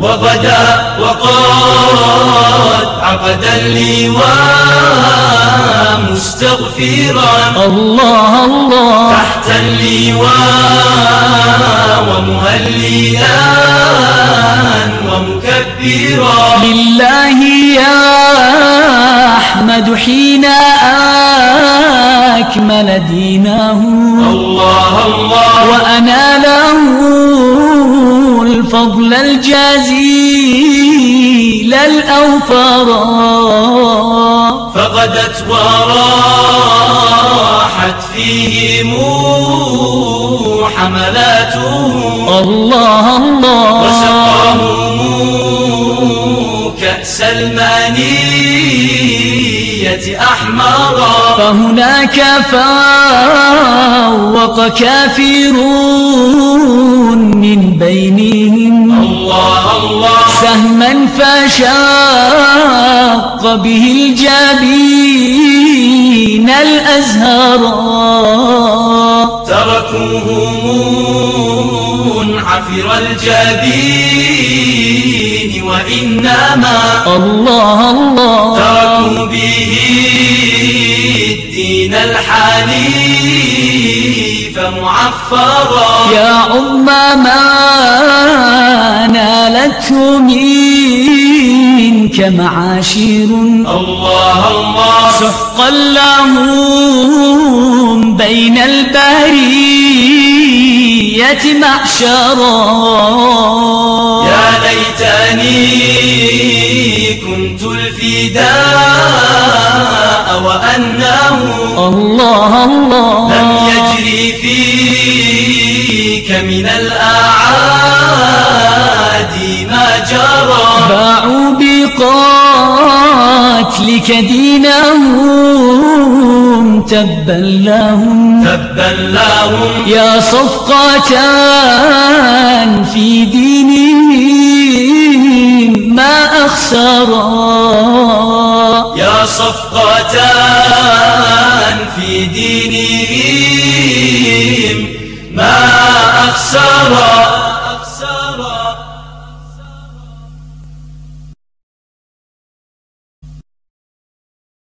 وغدا وقد عقد اللواء مستغفرا. الله الله. تحت اللواء ومهليا ومكبرا. لله يا أحمد حين أكمل دينه. الله الله. وأنا الفضل الجزيل الأوفر. فغدت وراحت فيهم حملاته الله الله. وسقاهم كأس المانية أحمرا فهناك فوق كافرون من بينهم. الله الله. سهما فشاق به الجبين الأزهر. تركوهم عفر الجبين وإنما الله الله. الدين الحنيف معفرا. يا عم ما نالته منك معاشر. الله الله. سحقا لهم بين البرية معشرا يا ليتني كنت الفداء وأنه الله. لم يجري فيك من الأعادي ما جرى. باعوا بقاتلك دينهم تبا لهم تبا لهم يا صفقة في دينهم ما أخسرا. يا صفقة في دينهم ما أخسرا